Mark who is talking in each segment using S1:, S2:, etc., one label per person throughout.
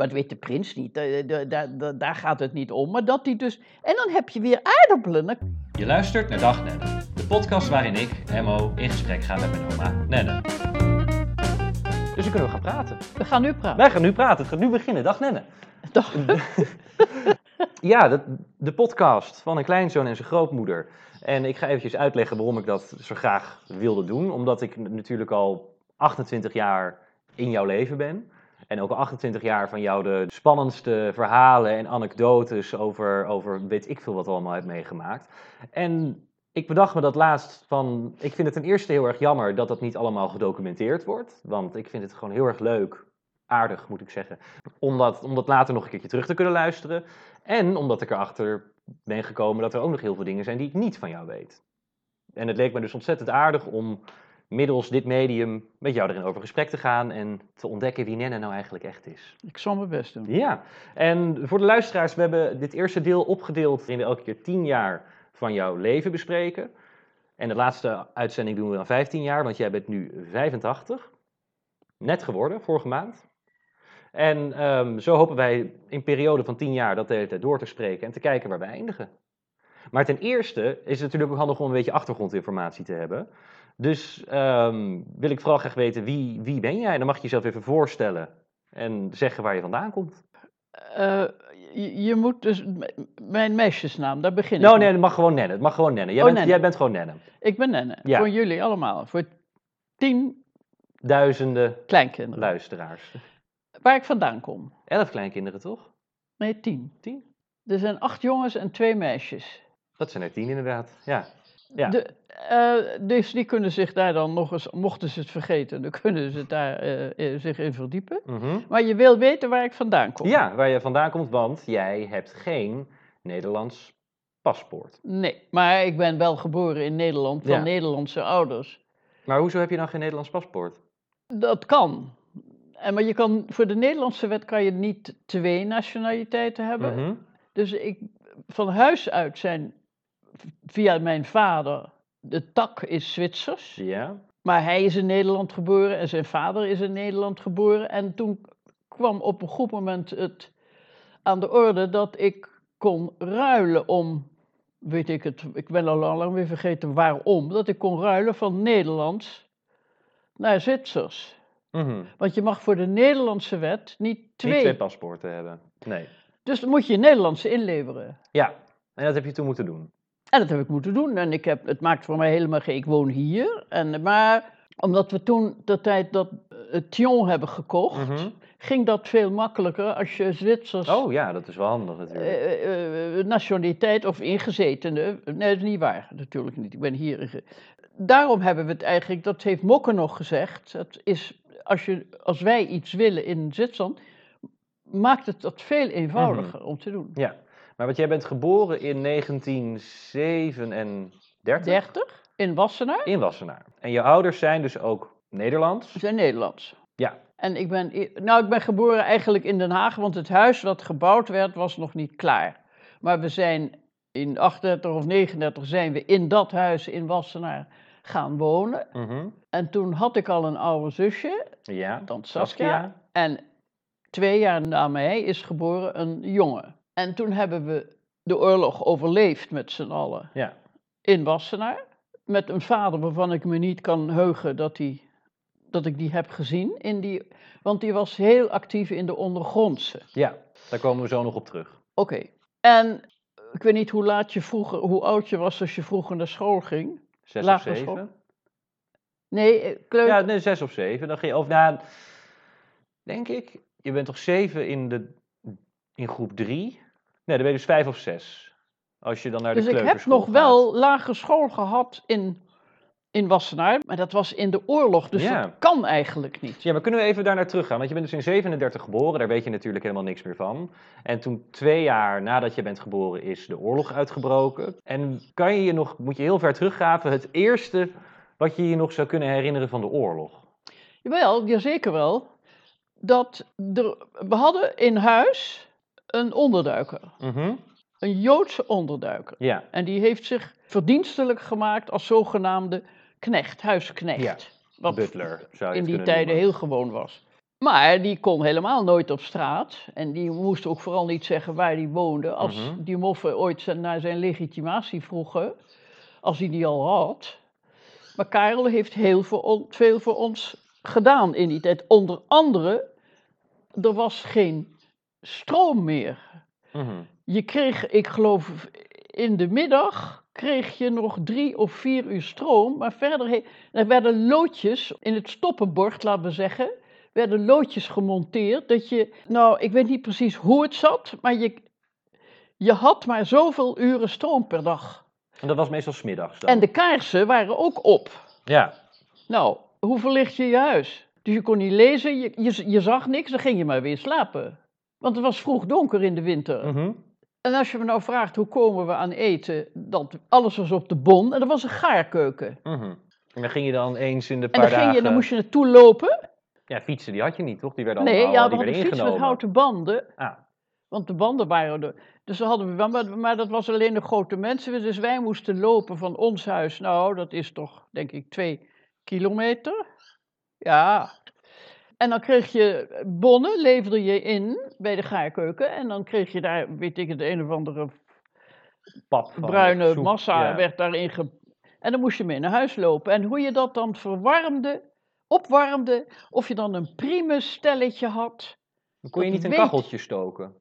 S1: Maar dat weet de prins niet, daar, daar- daar- daar- gaat het niet om. Maar dat hij dus... En dan heb je weer aardappelen.
S2: Je luistert naar Dag Nenne, de podcast waarin ik, Mo, in gesprek ga met mijn oma Nenne. Dus dan kunnen we gaan praten.
S1: We gaan nu praten.
S2: Wij gaan nu praten, het gaat nu beginnen. Dag Nenne.
S1: Dag.
S2: Ja, de, de podcast van een kleinzoon en zijn grootmoeder. En ik ga eventjes uitleggen waarom ik dat zo graag wilde doen. Omdat ik natuurlijk al 28 jaar in jouw leven ben. En ook al 28 jaar van jou de spannendste verhalen en anekdotes over, over weet ik veel wat allemaal heb meegemaakt. En ik bedacht me dat laatst van, ik vind het ten eerste heel erg jammer dat dat niet allemaal gedocumenteerd wordt. Want ik vind het gewoon heel erg leuk, aardig moet ik zeggen, om dat, om dat later nog een keertje terug te kunnen luisteren. En omdat ik erachter ben gekomen dat er ook nog heel veel dingen zijn die ik niet van jou weet. En het leek me dus ontzettend aardig om middels dit medium met jou erin over gesprek te gaan en te ontdekken wie Nenne nou eigenlijk echt is.
S1: Ik zal mijn best doen.
S2: Ja, en voor de luisteraars, we hebben dit eerste deel opgedeeld in we elke keer 10 jaar van jouw leven bespreken. En de laatste uitzending doen we dan 15 jaar, want jij bent nu 85. Net geworden, vorige maand. En ehm, zo hopen wij in een periode van 10 jaar dat de hele tijd door te spreken en te kijken waar we eindigen. Maar ten eerste is het natuurlijk ook handig om een beetje achtergrondinformatie te hebben. Dus ehm, wil ik vooral graag weten, wie, wie ben jij? Dan mag je jezelf even voorstellen en zeggen waar je vandaan komt.
S1: Eh, je, je moet dus... Mijn meisjesnaam, daar begin ik mee.
S2: nee, het mag gewoon Nenne. Het mag gewoon Nenne. Jij,
S1: Oh,
S2: bent,
S1: Nenne.
S2: jij bent gewoon Nenne.
S1: Ik ben Nenne.
S2: Ja.
S1: Voor jullie allemaal. Voor tien
S2: Duizenden
S1: kleinkinderen.
S2: luisteraars.
S1: Waar ik vandaan kom.
S2: Elf kleinkinderen, toch?
S1: Nee, tien.
S2: Tien?
S1: Er zijn acht jongens en twee meisjes.
S2: Dat zijn er tien inderdaad. Ja. Ja.
S1: De, eh, dus die kunnen zich daar dan nog eens, mochten ze het vergeten, dan kunnen ze daar eh, zich in verdiepen.
S2: Mhm.
S1: Maar je wil weten waar ik vandaan kom?
S2: ja, waar je vandaan komt, want jij hebt geen Nederlands paspoort.
S1: Nee, maar ik ben wel geboren in Nederland van
S2: Ja.
S1: Nederlandse ouders.
S2: Maar hoezo heb je dan geen Nederlands paspoort?
S1: Dat kan. En, maar je kan, voor de Nederlandse wet kan je niet twee nationaliteiten hebben.
S2: Mhm.
S1: Dus ik, van huis uit zijn via mijn vader, de tak is Zwitsers.
S2: Ja.
S1: Maar hij is in Nederland geboren en zijn vader is in Nederland geboren. En toen kwam op een goed moment het aan de orde dat ik kon ruilen om, weet ik het, ik ben al lang weer vergeten waarom, dat ik kon ruilen van Nederlands naar Zwitsers.
S2: Mhm.
S1: Want je mag voor de Nederlandse wet niet twee.
S2: Niet twee paspoorten hebben. Nee.
S1: Dus dan moet je je Nederlandse inleveren.
S2: Ja, en dat heb je toen moeten doen.
S1: En dat heb ik moeten doen. En ik heb, het maakt voor mij helemaal geen... Ik woon hier. En, maar omdat we toen de tijd dat eh, het Thion hebben gekocht...
S2: Mhm.
S1: ging dat veel makkelijker als je Zwitsers...
S2: Oh ja, dat is wel handig natuurlijk.
S1: eh, eh, nationaliteit of ingezetene. Nee, dat is niet waar. Natuurlijk niet. Ik ben hier. Daarom hebben we het eigenlijk... Dat heeft Mokke nog gezegd. Het is, als, je, als wij iets willen in Zwitserland... maakt het dat veel eenvoudiger
S2: Mhm.
S1: om te doen.
S2: Ja, maar want jij bent geboren in 1937
S1: 30 in Wassenaar.
S2: in Wassenaar. En je ouders zijn dus ook Nederlands.
S1: Ze zijn Nederlands.
S2: Ja.
S1: En ik ben, nou, ik ben geboren eigenlijk in Den Haag, want het huis wat gebouwd werd was nog niet klaar. Maar we zijn in 38 of 39 zijn we in dat huis in Wassenaar gaan wonen.
S2: Mhm.
S1: En toen had ik al een oude zusje,
S2: Ja.
S1: tante Saskia.
S2: Saskia.
S1: En twee jaar na mij is geboren een jongen. En toen hebben we de oorlog overleefd met z'n allen
S2: Ja.
S1: in Wassenaar. Met een vader waarvan ik me niet kan heugen dat, die, dat ik die heb gezien. In die, want die was heel actief in de ondergrondse.
S2: Ja, daar komen we zo nog op terug.
S1: Oké. En ik weet niet hoe laat je vroeger, hoe oud je was als je vroeger naar school ging.
S2: Zes of
S1: school.
S2: zeven.
S1: Nee, eh, kleuter.
S2: Ja, nee, zes of zeven. Dan ga je, of nou, denk ik, je bent toch zeven in, de, in groep drie? Nee, dan ben je dus vijf of zes. Als je dan naar de
S1: dus ik heb nog
S2: gaat.
S1: wel lagere school gehad in, in Wassenaar. Maar dat was in de oorlog, dus
S2: Ja.
S1: dat kan eigenlijk niet.
S2: Ja, maar kunnen we even daar naar terug gaan? Want je bent dus in 37 geboren, daar weet je natuurlijk helemaal niks meer van. En toen twee jaar nadat je bent geboren is de oorlog uitgebroken. En kan je je nog, moet je heel ver teruggraven, het eerste wat je je nog zou kunnen herinneren van de oorlog?
S1: Jawel, jazeker wel. Dat er, we hadden in huis een onderduiker.
S2: Mhm.
S1: Een Joodse onderduiker.
S2: Ja,
S1: En die heeft zich verdienstelijk gemaakt als zogenaamde knecht, huisknecht.
S2: Ja,
S1: Wat
S2: butler zou je
S1: in die tijden
S2: noemen.
S1: heel gewoon was. Maar die kon helemaal nooit op straat. En die moest ook vooral niet zeggen waar hij woonde. Als
S2: Mhm.
S1: die moffen ooit zijn- naar zijn legitimatie vroegen, als hij die al had. Maar Karel heeft heel voor on- veel voor ons gedaan in die tijd. Onder andere, er was geen stroom meer.
S2: Mhm.
S1: Je kreeg, ik geloof, in de middag kreeg je nog drie of vier uur stroom. Maar verder, er werden loodjes in het stoppenbord, laten we zeggen, werden loodjes gemonteerd. Dat je, nou, ik weet niet precies hoe het zat, maar je, je had maar zoveel uren stroom per dag.
S2: En dat was meestal smiddags dan?
S1: En de kaarsen waren ook op.
S2: Ja.
S1: Nou, hoe verlicht je je huis? Dus je kon niet lezen, je, je, je zag niks, dan ging je maar weer slapen. Want het was vroeg donker in de winter.
S2: Mhm.
S1: En als je me nou vraagt hoe komen we aan eten, dat alles was op de bon en er was een gaarkeuken.
S2: Mhm. En dan ging je dan eens in de
S1: En
S2: paar
S1: dan, ging je, dan moest je naartoe lopen.
S2: Ja, fietsen die had je niet, toch? Die werden
S1: Nee,
S2: allemaal
S1: ja,
S2: die werden
S1: fiets met houten banden.
S2: Ah,
S1: Want de banden waren er. Dus dat hadden we wel, maar, maar dat was alleen de grote mensen. Dus wij moesten lopen van ons huis. Nou, dat is toch, denk ik, twee kilometer. Ja. En dan kreeg je bonnen, leverde je in bij de gaarkeuken. En dan kreeg je daar, weet ik het, een of andere
S2: pap van
S1: bruine
S2: soep,
S1: massa
S2: ja.
S1: werd daarin ge... En dan moest je mee naar huis lopen. En hoe je dat dan verwarmde, opwarmde, of je dan een primus stelletje had.
S2: Dan kon je niet een kacheltje stoken.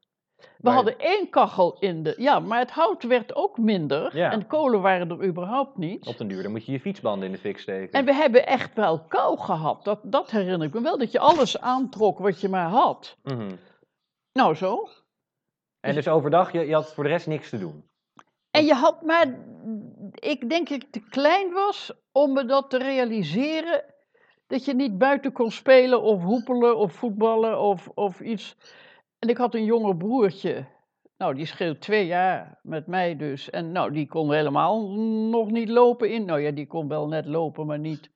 S1: We hadden één kachel in de... Ja, maar het hout werd ook minder.
S2: Ja.
S1: En kolen waren er überhaupt niet.
S2: Op den duur, dan moet je je fietsbanden in de fik steken.
S1: En we hebben echt wel kou gehad. Dat, dat herinner ik me wel. Dat je alles aantrok wat je maar had.
S2: Mhm.
S1: Nou, zo.
S2: En dus overdag, je, je had voor de rest niks te doen.
S1: En je had maar, ik denk dat ik te klein was om me dat te realiseren. Dat je niet buiten kon spelen of hoepelen of voetballen of, of iets. En ik had een jonger broertje. Nou, die scheelt twee jaar met mij dus. En nou, die kon helemaal nog niet lopen in. Nou ja, die kon wel net lopen, maar niet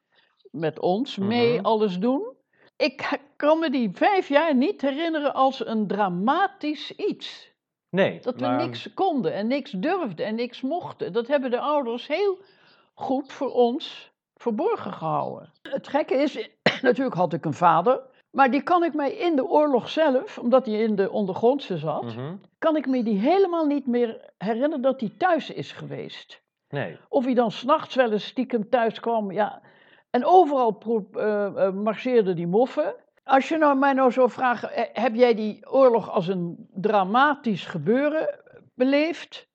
S1: met ons mee
S2: Mhm.
S1: alles doen. Ik kan me die vijf jaar niet herinneren als een dramatisch iets.
S2: Nee,
S1: Dat we
S2: maar-
S1: niks konden en niks durfden en niks mochten. Dat hebben de ouders heel goed voor ons verborgen gehouden. Het gekke is, natuurlijk had ik een vader, maar die kan ik mij in de oorlog zelf, omdat hij in de ondergrondse zat,
S2: Mhm.
S1: kan ik me die helemaal niet meer herinneren dat hij thuis is geweest.
S2: Nee.
S1: Of hij dan s'nachts wel eens stiekem thuis kwam, ja. En overal pro- eh, eh, marcheerden die moffen. Als je nou mij nou zou vragen, eh, heb jij die oorlog als een dramatisch gebeuren beleefd?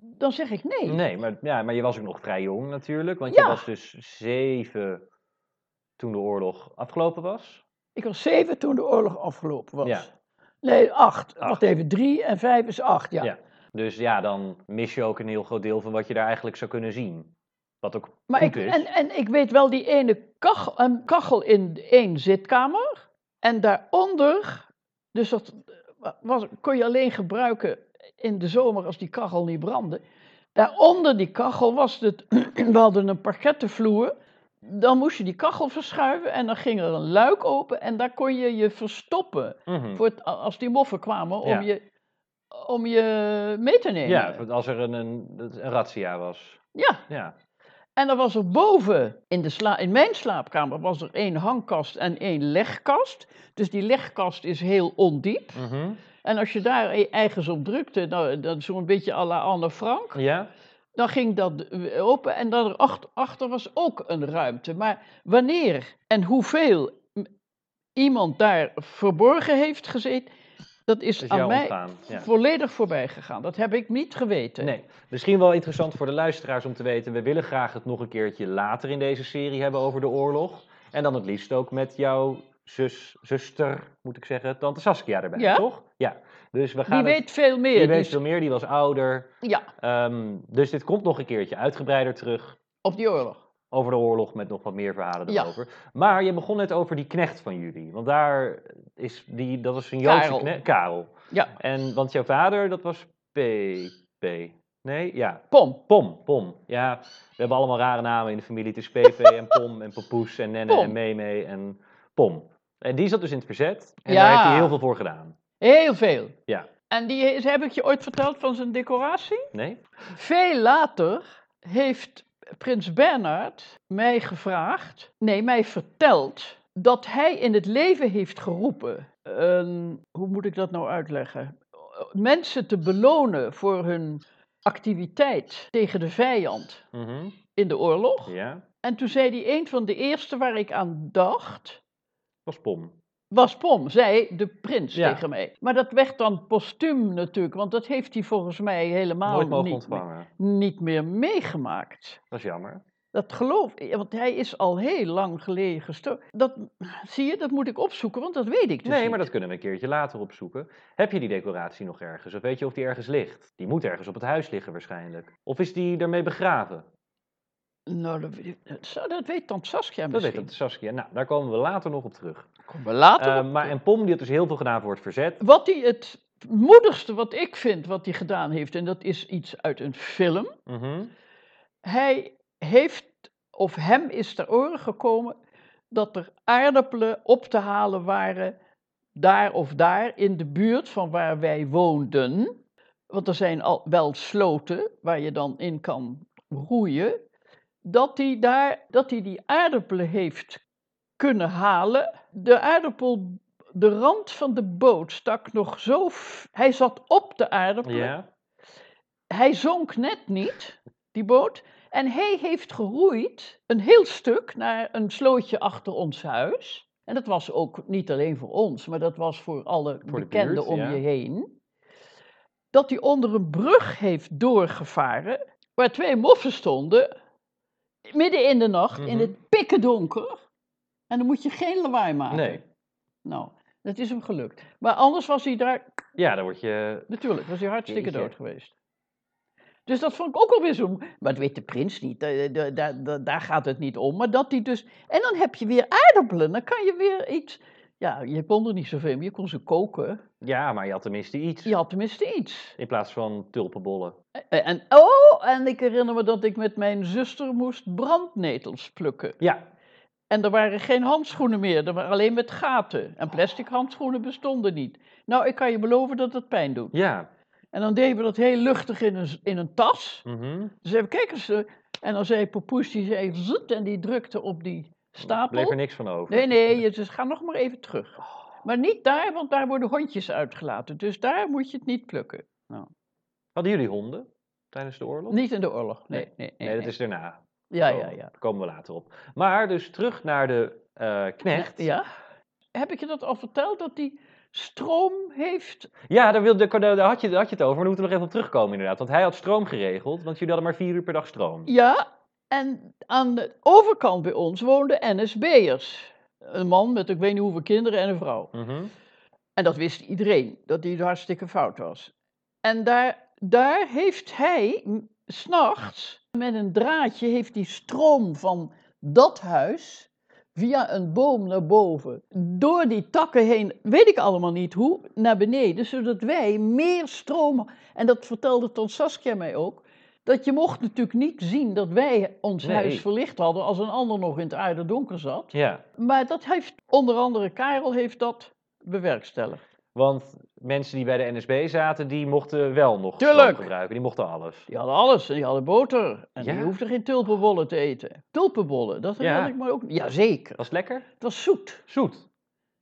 S1: Dan zeg ik nee.
S2: Nee, maar, ja, maar je was ook nog vrij jong natuurlijk. Want
S1: Ja.
S2: je was dus zeven toen de oorlog afgelopen was.
S1: Ik was zeven toen de oorlog afgelopen was.
S2: Ja.
S1: Nee, acht.
S2: Acht.
S1: Wacht even, drie en vijf is acht, ja.
S2: Ja. Dus ja, dan mis je ook een heel groot deel van wat je daar eigenlijk zou kunnen zien. Wat ook
S1: Maar
S2: goed
S1: ik,
S2: is.
S1: en, en ik weet wel die ene kachel, een kachel in één zitkamer. En daaronder, dus dat was, kon je alleen gebruiken in de zomer als die kachel niet brandde. Daaronder die kachel was het, we hadden een parkettenvloer. Dan moest je die kachel verschuiven en dan ging er een luik open en daar kon je je verstoppen.
S2: Mhm.
S1: Voor het, als die moffen kwamen om,
S2: Ja.
S1: je, om je mee te nemen.
S2: Ja, als er een, een, een razzia was.
S1: ja.
S2: Ja.
S1: En er was er boven, in, de sla in mijn slaapkamer, was er één hangkast en één legkast. Dus die legkast is heel ondiep.
S2: Mhm.
S1: En als je daar e- ergens op drukte, nou, dat zo'n beetje à la Anne Frank,
S2: Ja?
S1: Dan ging dat eh, open en dan achter was ook een ruimte. Maar wanneer en hoeveel iemand daar verborgen heeft gezeten, dat is aan mij
S2: ontgaan. Ja.
S1: volledig voorbij gegaan. Dat heb ik niet geweten.
S2: Nee, misschien wel interessant voor de luisteraars om te weten. We willen graag het nog een keertje later in deze serie hebben over de oorlog. En dan het liefst ook met jouw zus, zuster, moet ik zeggen, tante Saskia erbij,
S1: Ja?
S2: toch? Ja. Dus we gaan
S1: Die
S2: het-
S1: weet veel meer.
S2: die weet
S1: is-
S2: veel meer, die was ouder.
S1: Ja,
S2: Ehm, dus dit komt nog een keertje uitgebreider terug
S1: op die oorlog.
S2: over de oorlog met nog wat meer verhalen
S1: Ja.
S2: erover. Maar je begon net over die knecht van jullie. Want daar is die, dat is een Joodse
S1: Karel.
S2: knecht, Karel.
S1: Ja,
S2: En, want jouw vader, dat was P. P. Nee, ja,
S1: pom.
S2: Pom, Pom. Ja, we hebben allemaal rare namen in de familie. Het is PP en Pom en Papoes en Nenne
S1: Pom.
S2: en Meme en Pom. En die zat dus in het verzet. En
S1: Ja.
S2: daar heeft hij heel veel voor gedaan.
S1: Heel veel.
S2: Ja.
S1: En die is- heb ik je ooit verteld van zijn decoratie?
S2: Nee?
S1: Veel later heeft prins Bernhard mij gevraagd, nee, mij verteld, dat hij in het leven heeft geroepen, hoe moet ik dat nou uitleggen? Mensen te belonen voor hun activiteit tegen de vijand
S2: Mhm.
S1: in de oorlog.
S2: Ja,
S1: En toen zei hij, een van de eerste waar ik aan dacht,
S2: was Pom.
S1: Was Pom, zei de prins
S2: Ja.
S1: tegen mij. Maar dat werd dan postuum natuurlijk, want dat heeft hij volgens mij helemaal niet, niet meer meegemaakt.
S2: Dat is jammer.
S1: Dat geloof ik, want hij is al heel lang geleden gestorven. Dat, zie je, dat moet ik opzoeken, want dat weet ik dus
S2: nee,
S1: niet.
S2: maar dat kunnen we een keertje later opzoeken. Heb je die decoratie nog ergens? Of weet je of die ergens ligt? Die moet ergens op het huis liggen waarschijnlijk. Of is die ermee begraven?
S1: Nou, dat, weet ik- dat zou- dat weet Tante Saskia
S2: Dat
S1: misschien.
S2: weet het Saskia. Nou, daar komen we later nog op terug.
S1: Komen we later
S2: Eh,
S1: op
S2: maar en Pom die had dus heel veel gedaan voor het verzet.
S1: Wat hij het moedigste wat ik vind wat hij gedaan heeft, en dat is iets uit een film.
S2: Mhm.
S1: Hij heeft, of hem is ter oren gekomen, dat er aardappelen op te halen waren, daar of daar in de buurt van waar wij woonden. Want er zijn al wel sloten waar je dan in kan roeien. Dat hij, daar, dat hij die aardappelen heeft kunnen halen. De aardappel, de rand van de boot stak nog zo. Hij zat op de aardappelen
S2: Ja.
S1: hij zonk net niet, die boot. En hij heeft geroeid een heel stuk naar een slootje achter ons huis. En dat was ook niet alleen voor ons, maar dat was voor alle
S2: Voor
S1: bekenden
S2: buurt,
S1: om
S2: ja.
S1: je heen. Dat hij onder een brug heeft doorgevaren, waar twee moffen stonden, midden in de nacht, in
S2: Mhm.
S1: het pikken donker. En dan moet je geen lawaai maken.
S2: Nee.
S1: Nou, dat is hem gelukt. Maar anders was hij daar
S2: Ja, dan word je...
S1: Natuurlijk, was hij hartstikke dood geweest. Dus dat vond ik ook alweer zo. Maar dat weet de prins niet, eh, da- da- da- daar gaat het niet om. Maar dat hij dus. En dan heb je weer aardappelen, dan kan je weer iets. Ja, je kon er niet zoveel, maar je kon ze koken.
S2: Ja, maar je had tenminste iets.
S1: Je had tenminste iets.
S2: In plaats van tulpenbollen.
S1: En, oh, en ik herinner me dat ik met mijn zuster moest brandnetels plukken.
S2: Ja,
S1: En er waren geen handschoenen meer, er waren alleen met gaten. En plastic handschoenen bestonden niet. Nou, ik kan je beloven dat het pijn doet.
S2: ja.
S1: En dan deden we dat heel luchtig in een, in een tas.
S2: Mhm.
S1: Dus even kijk eens. eh, En dan zei Papoes, die zei zut, en die drukte op die stapel.
S2: Bleef er niks van over.
S1: Nee, nee, dus ga nog maar even terug. Maar niet daar, want daar worden hondjes uitgelaten. Dus daar moet je het niet plukken.
S2: Hadden jullie honden tijdens de oorlog?
S1: Niet in de oorlog, nee.
S2: Nee.
S1: Nee, nee,
S2: Nee, dat is daarna.
S1: Ja,
S2: Oh,
S1: ja, ja.
S2: Daar komen we later op. Maar dus terug naar de eh, knecht.
S1: Ja? Heb ik je dat al verteld, dat die stroom heeft?
S2: Ja, daar, wilde, daar had je, daar had je het over, maar daar moeten we nog even op terugkomen inderdaad. Want hij had stroom geregeld, want jullie hadden maar vier uur per dag stroom.
S1: Ja, en aan de overkant bij ons woonden NSB'ers. Een man met ik weet niet hoeveel kinderen en een vrouw.
S2: Mhm.
S1: En dat wist iedereen, dat die hartstikke fout was. En daar, daar heeft hij s'nachts met een draadje heeft die stroom van dat huis via een boom naar boven, door die takken heen, weet ik allemaal niet hoe, naar beneden, zodat wij meer stroom, en dat vertelde Ton Saskia mij ook, dat je mocht natuurlijk niet zien dat wij ons
S2: Nee.
S1: huis verlicht hadden als een ander nog in het aarde donker zat.
S2: Ja,
S1: Maar dat heeft, onder andere Karel heeft dat bewerkstelligd.
S2: want mensen die bij de NSB zaten, die mochten wel nog
S1: Tuurlijk.
S2: gebruiken. Die mochten alles.
S1: Die hadden alles, en die hadden boter. En
S2: Ja?
S1: die hoefden geen tulpenbollen te eten. Tulpenbollen, dat
S2: Ja.
S1: herinner ik me ook. Jazeker.
S2: Was het lekker?
S1: Het was zoet.
S2: Zoet.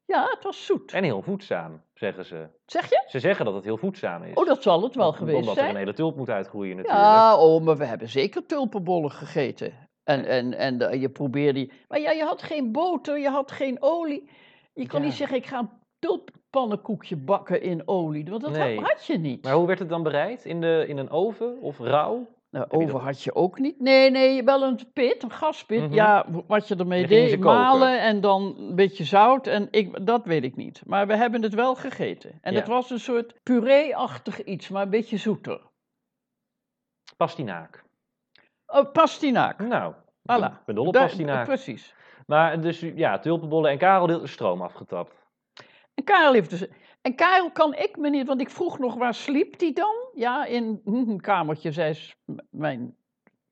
S1: Ja, het was zoet.
S2: En heel voedzaam, zeggen ze.
S1: Zeg je?
S2: Ze zeggen dat het heel voedzaam is.
S1: Oh, dat zal het wel
S2: Om-
S1: geweest
S2: Omdat er
S1: zijn.
S2: een hele tulp moet uitgroeien natuurlijk.
S1: Ja, oh, maar we hebben zeker tulpenbollen gegeten. En, en, en de- je probeerde die. Maar ja, je had geen boter, je had geen olie. Je kon
S2: Ja.
S1: niet zeggen, ik ga een tulppannenkoekje bakken in olie. Want dat
S2: Nee.
S1: had, je niet.
S2: Maar hoe werd het dan bereid? In, de, in een oven of rauw?
S1: Nou, over had je ook niet. Nee, nee, wel een pit, een gaspit.
S2: Mhm.
S1: Ja, wat je ermee
S2: Dan
S1: deed,
S2: koken.
S1: malen en dan een beetje zout. En ik, dat weet ik niet. Maar we hebben het wel gegeten. En
S2: Ja.
S1: het was een soort puree-achtig iets, maar een beetje zoeter.
S2: Pastinaak.
S1: Oh, pastinaak.
S2: Nou,
S1: Voilà.
S2: ben dol op
S1: Daar-
S2: pastinaak.
S1: Precies.
S2: Maar dus ja, tulpenbollen en Karel had de stroom afgetapt.
S1: En Karel heeft dus... En Karel kan ik me niet... Want ik vroeg nog, waar sliep die dan? Ja, in een kamertje, zei mijn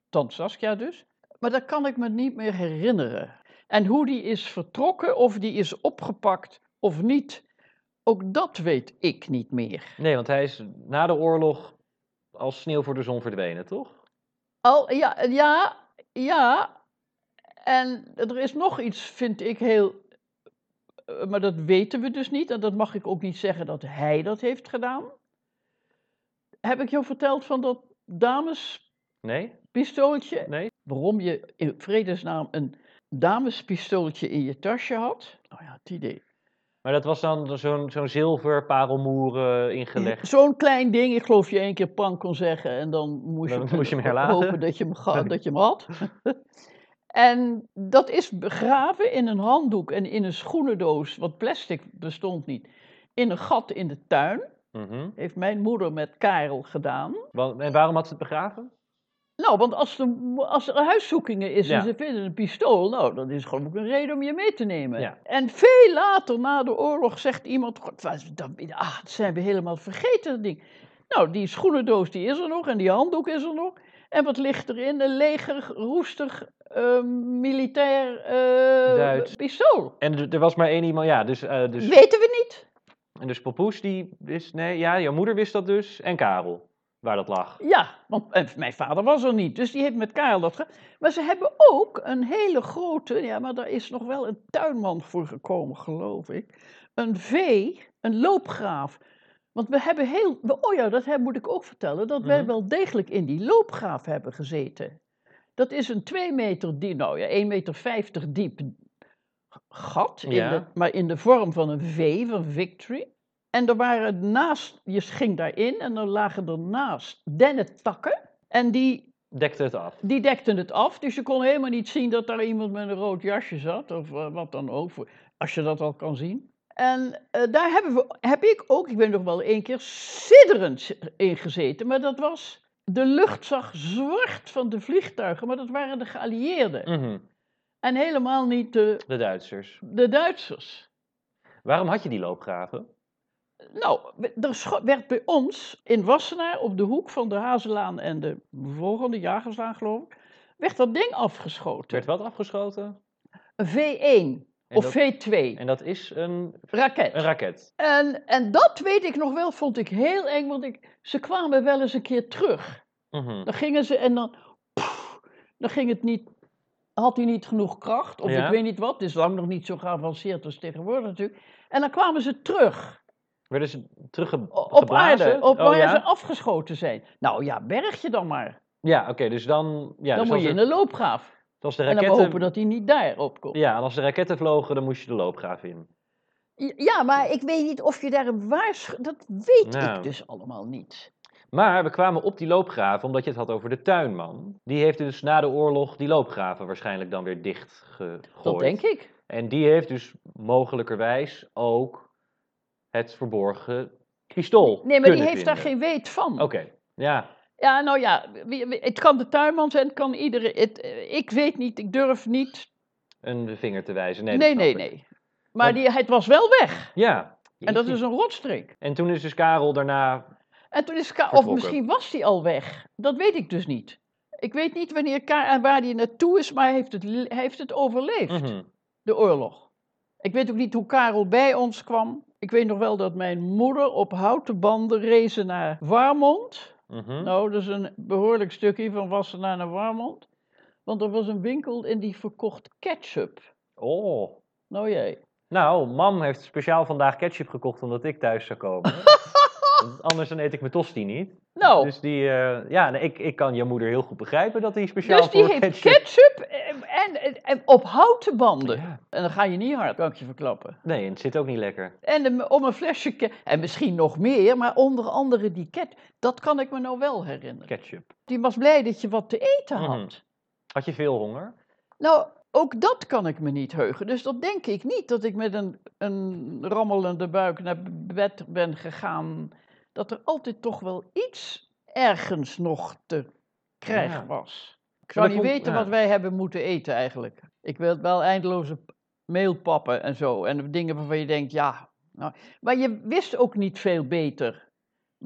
S1: tante Saskia dus. Maar dat kan ik me niet meer herinneren. En hoe die is vertrokken, of die is opgepakt of niet... Ook dat weet ik niet meer.
S2: Nee, want hij is na de oorlog als sneeuw voor de zon verdwenen, toch?
S1: Al, ja, ja, ja. En er is nog iets, vind ik, heel eh, maar dat weten we dus niet. En dat mag ik ook niet zeggen dat hij dat heeft gedaan. Heb ik jou verteld van dat damespistooltje?
S2: Nee? Nee?
S1: Waarom je in vredesnaam een damespistooltje in je tasje had? Nou ja, het idee.
S2: Maar dat was dan zo'n zo'n zilver parelmoer ingelegd.
S1: Zo'n klein ding, ik geloof je één keer pank kon zeggen en dan moest
S2: Dan
S1: je,
S2: moest je hem herlaten.
S1: hopen dat je hem, dat je hem had. en dat is begraven in een handdoek en in een schoenendoos, want plastic bestond niet, in een gat in de tuin.
S2: Mhm.
S1: Heeft mijn moeder met Karel gedaan.
S2: Want- En waarom had ze het begraven?
S1: Nou, want als er, als er huiszoekingen is
S2: Ja.
S1: en ze vinden een pistool, nou, dat is gewoon ook een reden om je mee te nemen.
S2: Ja.
S1: En veel later, na de oorlog, zegt iemand, "God, dat, ah, dat zijn we helemaal vergeten, dat ding. Nou, die schoenendoos die is er nog en die handdoek is er nog. En wat ligt erin? Een leger, roestig, eh, militair eh, pistool.
S2: En er, er was maar één iemand, ja, dus, eh, dus,
S1: Weten we niet.
S2: En dus Papoes die wist, nee, ja, jouw moeder wist dat dus, en Karel, waar dat lag.
S1: Ja, want eh, mijn vader was er niet, dus die heeft met Karel dat gedaan. Maar ze hebben ook een hele grote, ja, maar daar is nog wel een tuinman voor gekomen, geloof ik. Een vee, een loopgraaf. Want we hebben heel, we- oh ja, dat moet ik ook vertellen, dat wij
S2: Mhm.
S1: wel degelijk in die loopgraaf hebben gezeten. Dat is een 2 meter diep, nou ja, 1 meter 50 diep gat, in
S2: Ja.
S1: de, maar in de vorm van een V, van Victory. En er waren naast, je ging daarin en er lagen ernaast dennetakken. En die,
S2: Dekte het af.
S1: die dekten het af, dus je kon helemaal niet zien dat daar iemand met een rood jasje zat, of eh, wat dan ook, als je dat al kan zien. En eh, daar hebben we, heb ik ook, ik ben nog wel één keer sidderend in gezeten, maar dat was, de lucht zag zwart van de vliegtuigen, maar dat waren de geallieerden.
S2: Mhm.
S1: En helemaal niet de,
S2: De Duitsers.
S1: de Duitsers.
S2: Waarom had je die loopgraven?
S1: Nou, er werd bij ons in Wassenaar op de hoek van de Hazelaan en de volgende Jagerslaan, geloof ik, werd dat ding afgeschoten.
S2: Werd wat afgeschoten?
S1: Een V1
S2: En
S1: of
S2: dat,
S1: V2
S2: en dat is een,
S1: raket.
S2: een raket.
S1: en, en dat weet ik nog wel, vond ik heel eng, want ik, ze kwamen wel eens een keer terug.
S2: Mhm.
S1: Dan gingen ze en dan, poef, dan ging het niet, had hij niet genoeg kracht, of
S2: Ja.
S1: ik weet niet wat. Het is lang nog niet zo geavanceerd als tegenwoordig natuurlijk. En dan kwamen ze terug.
S2: Werden ze teruggeblazen?
S1: Op aarde, op
S2: oh,
S1: waar
S2: ja?
S1: ze afgeschoten zijn. Nou ja, berg je dan maar.
S2: Ja, oké, dus dan... Ja,
S1: dan
S2: dus
S1: moet je in een loopgraaf.
S2: als de
S1: En dan
S2: raketten...
S1: hopen dat hij niet daar opkomt.
S2: Ja, en als de raketten vlogen, dan moest je de loopgraaf in.
S1: Ja, maar ik weet niet of je daar een waarschuwing... Dat weet
S2: Nou.
S1: ik dus allemaal niet.
S2: Maar we kwamen op die loopgraven omdat je het had over de tuinman. Die heeft dus na de oorlog die loopgraven waarschijnlijk dan weer dicht gegooid.
S1: Dat denk ik.
S2: En die heeft dus mogelijkerwijs ook het verborgen pistool
S1: Nee, maar die heeft daar geen weet van.
S2: Oké, ja.
S1: Ja, nou ja, het kan de tuinman zijn, het kan iedereen. Het, ik weet niet, ik durf niet.
S2: Een vinger te wijzen. Nee,
S1: Nee, nee, nee. Maar
S2: Want-
S1: die, het was wel weg.
S2: Ja.
S1: En dat is een rotstreek.
S2: En toen is dus Karel daarna...
S1: En toen is Ka- of misschien was hij al weg. Dat weet ik dus niet. Ik weet niet wanneer Ka en waar hij naartoe is, maar hij heeft het, hij heeft het overleefd,
S2: Mhm.
S1: de oorlog. Ik weet ook niet hoe Karel bij ons kwam. Ik weet nog wel dat mijn moeder op houten banden reed naar Warmond.
S2: Mhm.
S1: Nou, dat is een behoorlijk stukje van Wassenaar naar Warmond. Want er was een winkel en die verkocht ketchup.
S2: Oh.
S1: Nou jij.
S2: Nou, mam heeft speciaal vandaag ketchup gekocht omdat ik thuis zou komen. Want Anders dan eet ik mijn tosti niet.
S1: Nou,
S2: Dus die, eh, ja, nee, ik, ik kan je moeder heel goed begrijpen dat hij speciaal
S1: dus die
S2: voor
S1: heeft
S2: ketchup...
S1: ketchup en, en, en op houten banden.
S2: Ja.
S1: En dan ga je niet hard, kan ik je verklappen.
S2: Nee, en het zit ook niet lekker.
S1: En de- om een flesje, en misschien nog meer, maar onder andere die ket, dat kan ik me nou wel herinneren.
S2: Ketchup.
S1: Die was blij dat je wat te eten had.
S2: Mhm. Had je veel honger?
S1: Nou, ook dat kan ik me niet heugen. Dus dat denk ik niet, dat ik met een, een rammelende buik naar bed ben gegaan. Dat er altijd toch wel iets ergens nog te krijgen was. Ik zou niet weten wat wij hebben moeten eten eigenlijk. Ik wil wel eindeloze meelpappen en zo. En dingen waarvan je denkt, ja. Nou, maar je wist ook niet veel beter.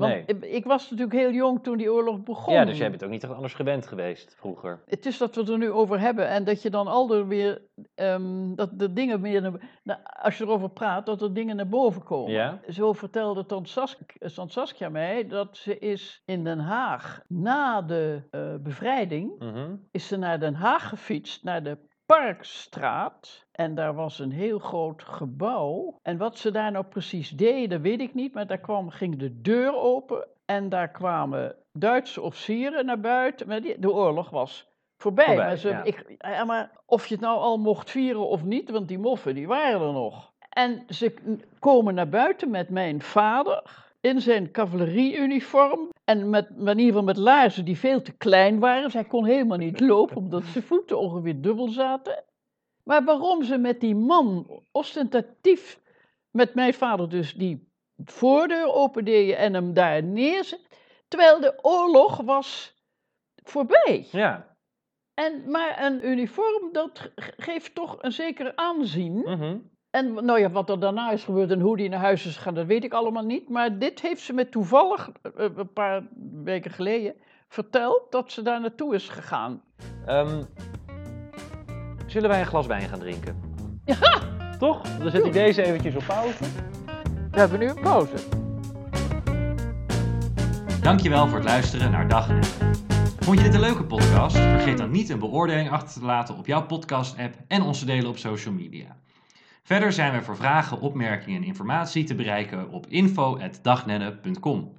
S1: Want
S2: Nee.
S1: ik, was natuurlijk heel jong toen die oorlog begon.
S2: Ja, dus jij bent ook niet echt anders gewend geweest vroeger.
S1: Het is dat we het er nu over hebben en dat je dan aldoor weer, ehm, dat de dingen weer, naar- als je erover praat, dat er dingen naar boven komen.
S2: Ja?
S1: Zo vertelde Saskia, Tante Saskia mij dat ze is in Den Haag, na de eh, bevrijding,
S2: Mhm.
S1: is ze naar Den Haag gefietst, naar de Parkstraat. En daar was een heel groot gebouw. En wat ze daar nou precies deden, weet ik niet. Maar daar kwam, ging de deur open. En daar kwamen Duitse officieren naar buiten. Maar die, de oorlog was voorbij.
S2: Voorbij,
S1: maar, ze,
S2: ja.
S1: ik, ja, maar of je het nou al mocht vieren of niet, want die moffen die waren er nog. En ze komen naar buiten met mijn vader in zijn cavalerieuniform. En met, in ieder geval met laarzen die veel te klein waren. Zij kon helemaal niet lopen omdat zijn voeten ongeveer dubbel zaten. Maar waarom ze met die man ostentatief, met mijn vader dus, die voordeur opendeden en hem daar neerzet. Terwijl de oorlog was voorbij.
S2: Ja.
S1: En, maar een uniform, dat ge- geeft toch een zeker aanzien.
S2: mhm.
S1: En nou ja, wat er daarna is gebeurd en hoe die naar huis is gegaan, dat weet ik allemaal niet. Maar dit heeft ze me toevallig eh, een paar weken geleden verteld dat ze daar naartoe is gegaan.
S2: Ehm, zullen wij een glas wijn gaan drinken? Ja! Toch? Dan zet ik deze eventjes op pauze.
S1: We hebben nu een pauze.
S2: Dankjewel voor het luisteren naar Dag en. Vond je dit een leuke podcast? Vergeet dan niet een beoordeling achter te laten op jouw podcast-app en ons te delen op social media. Verder zijn we voor vragen, opmerkingen en informatie te bereiken op info.dagnenne.com.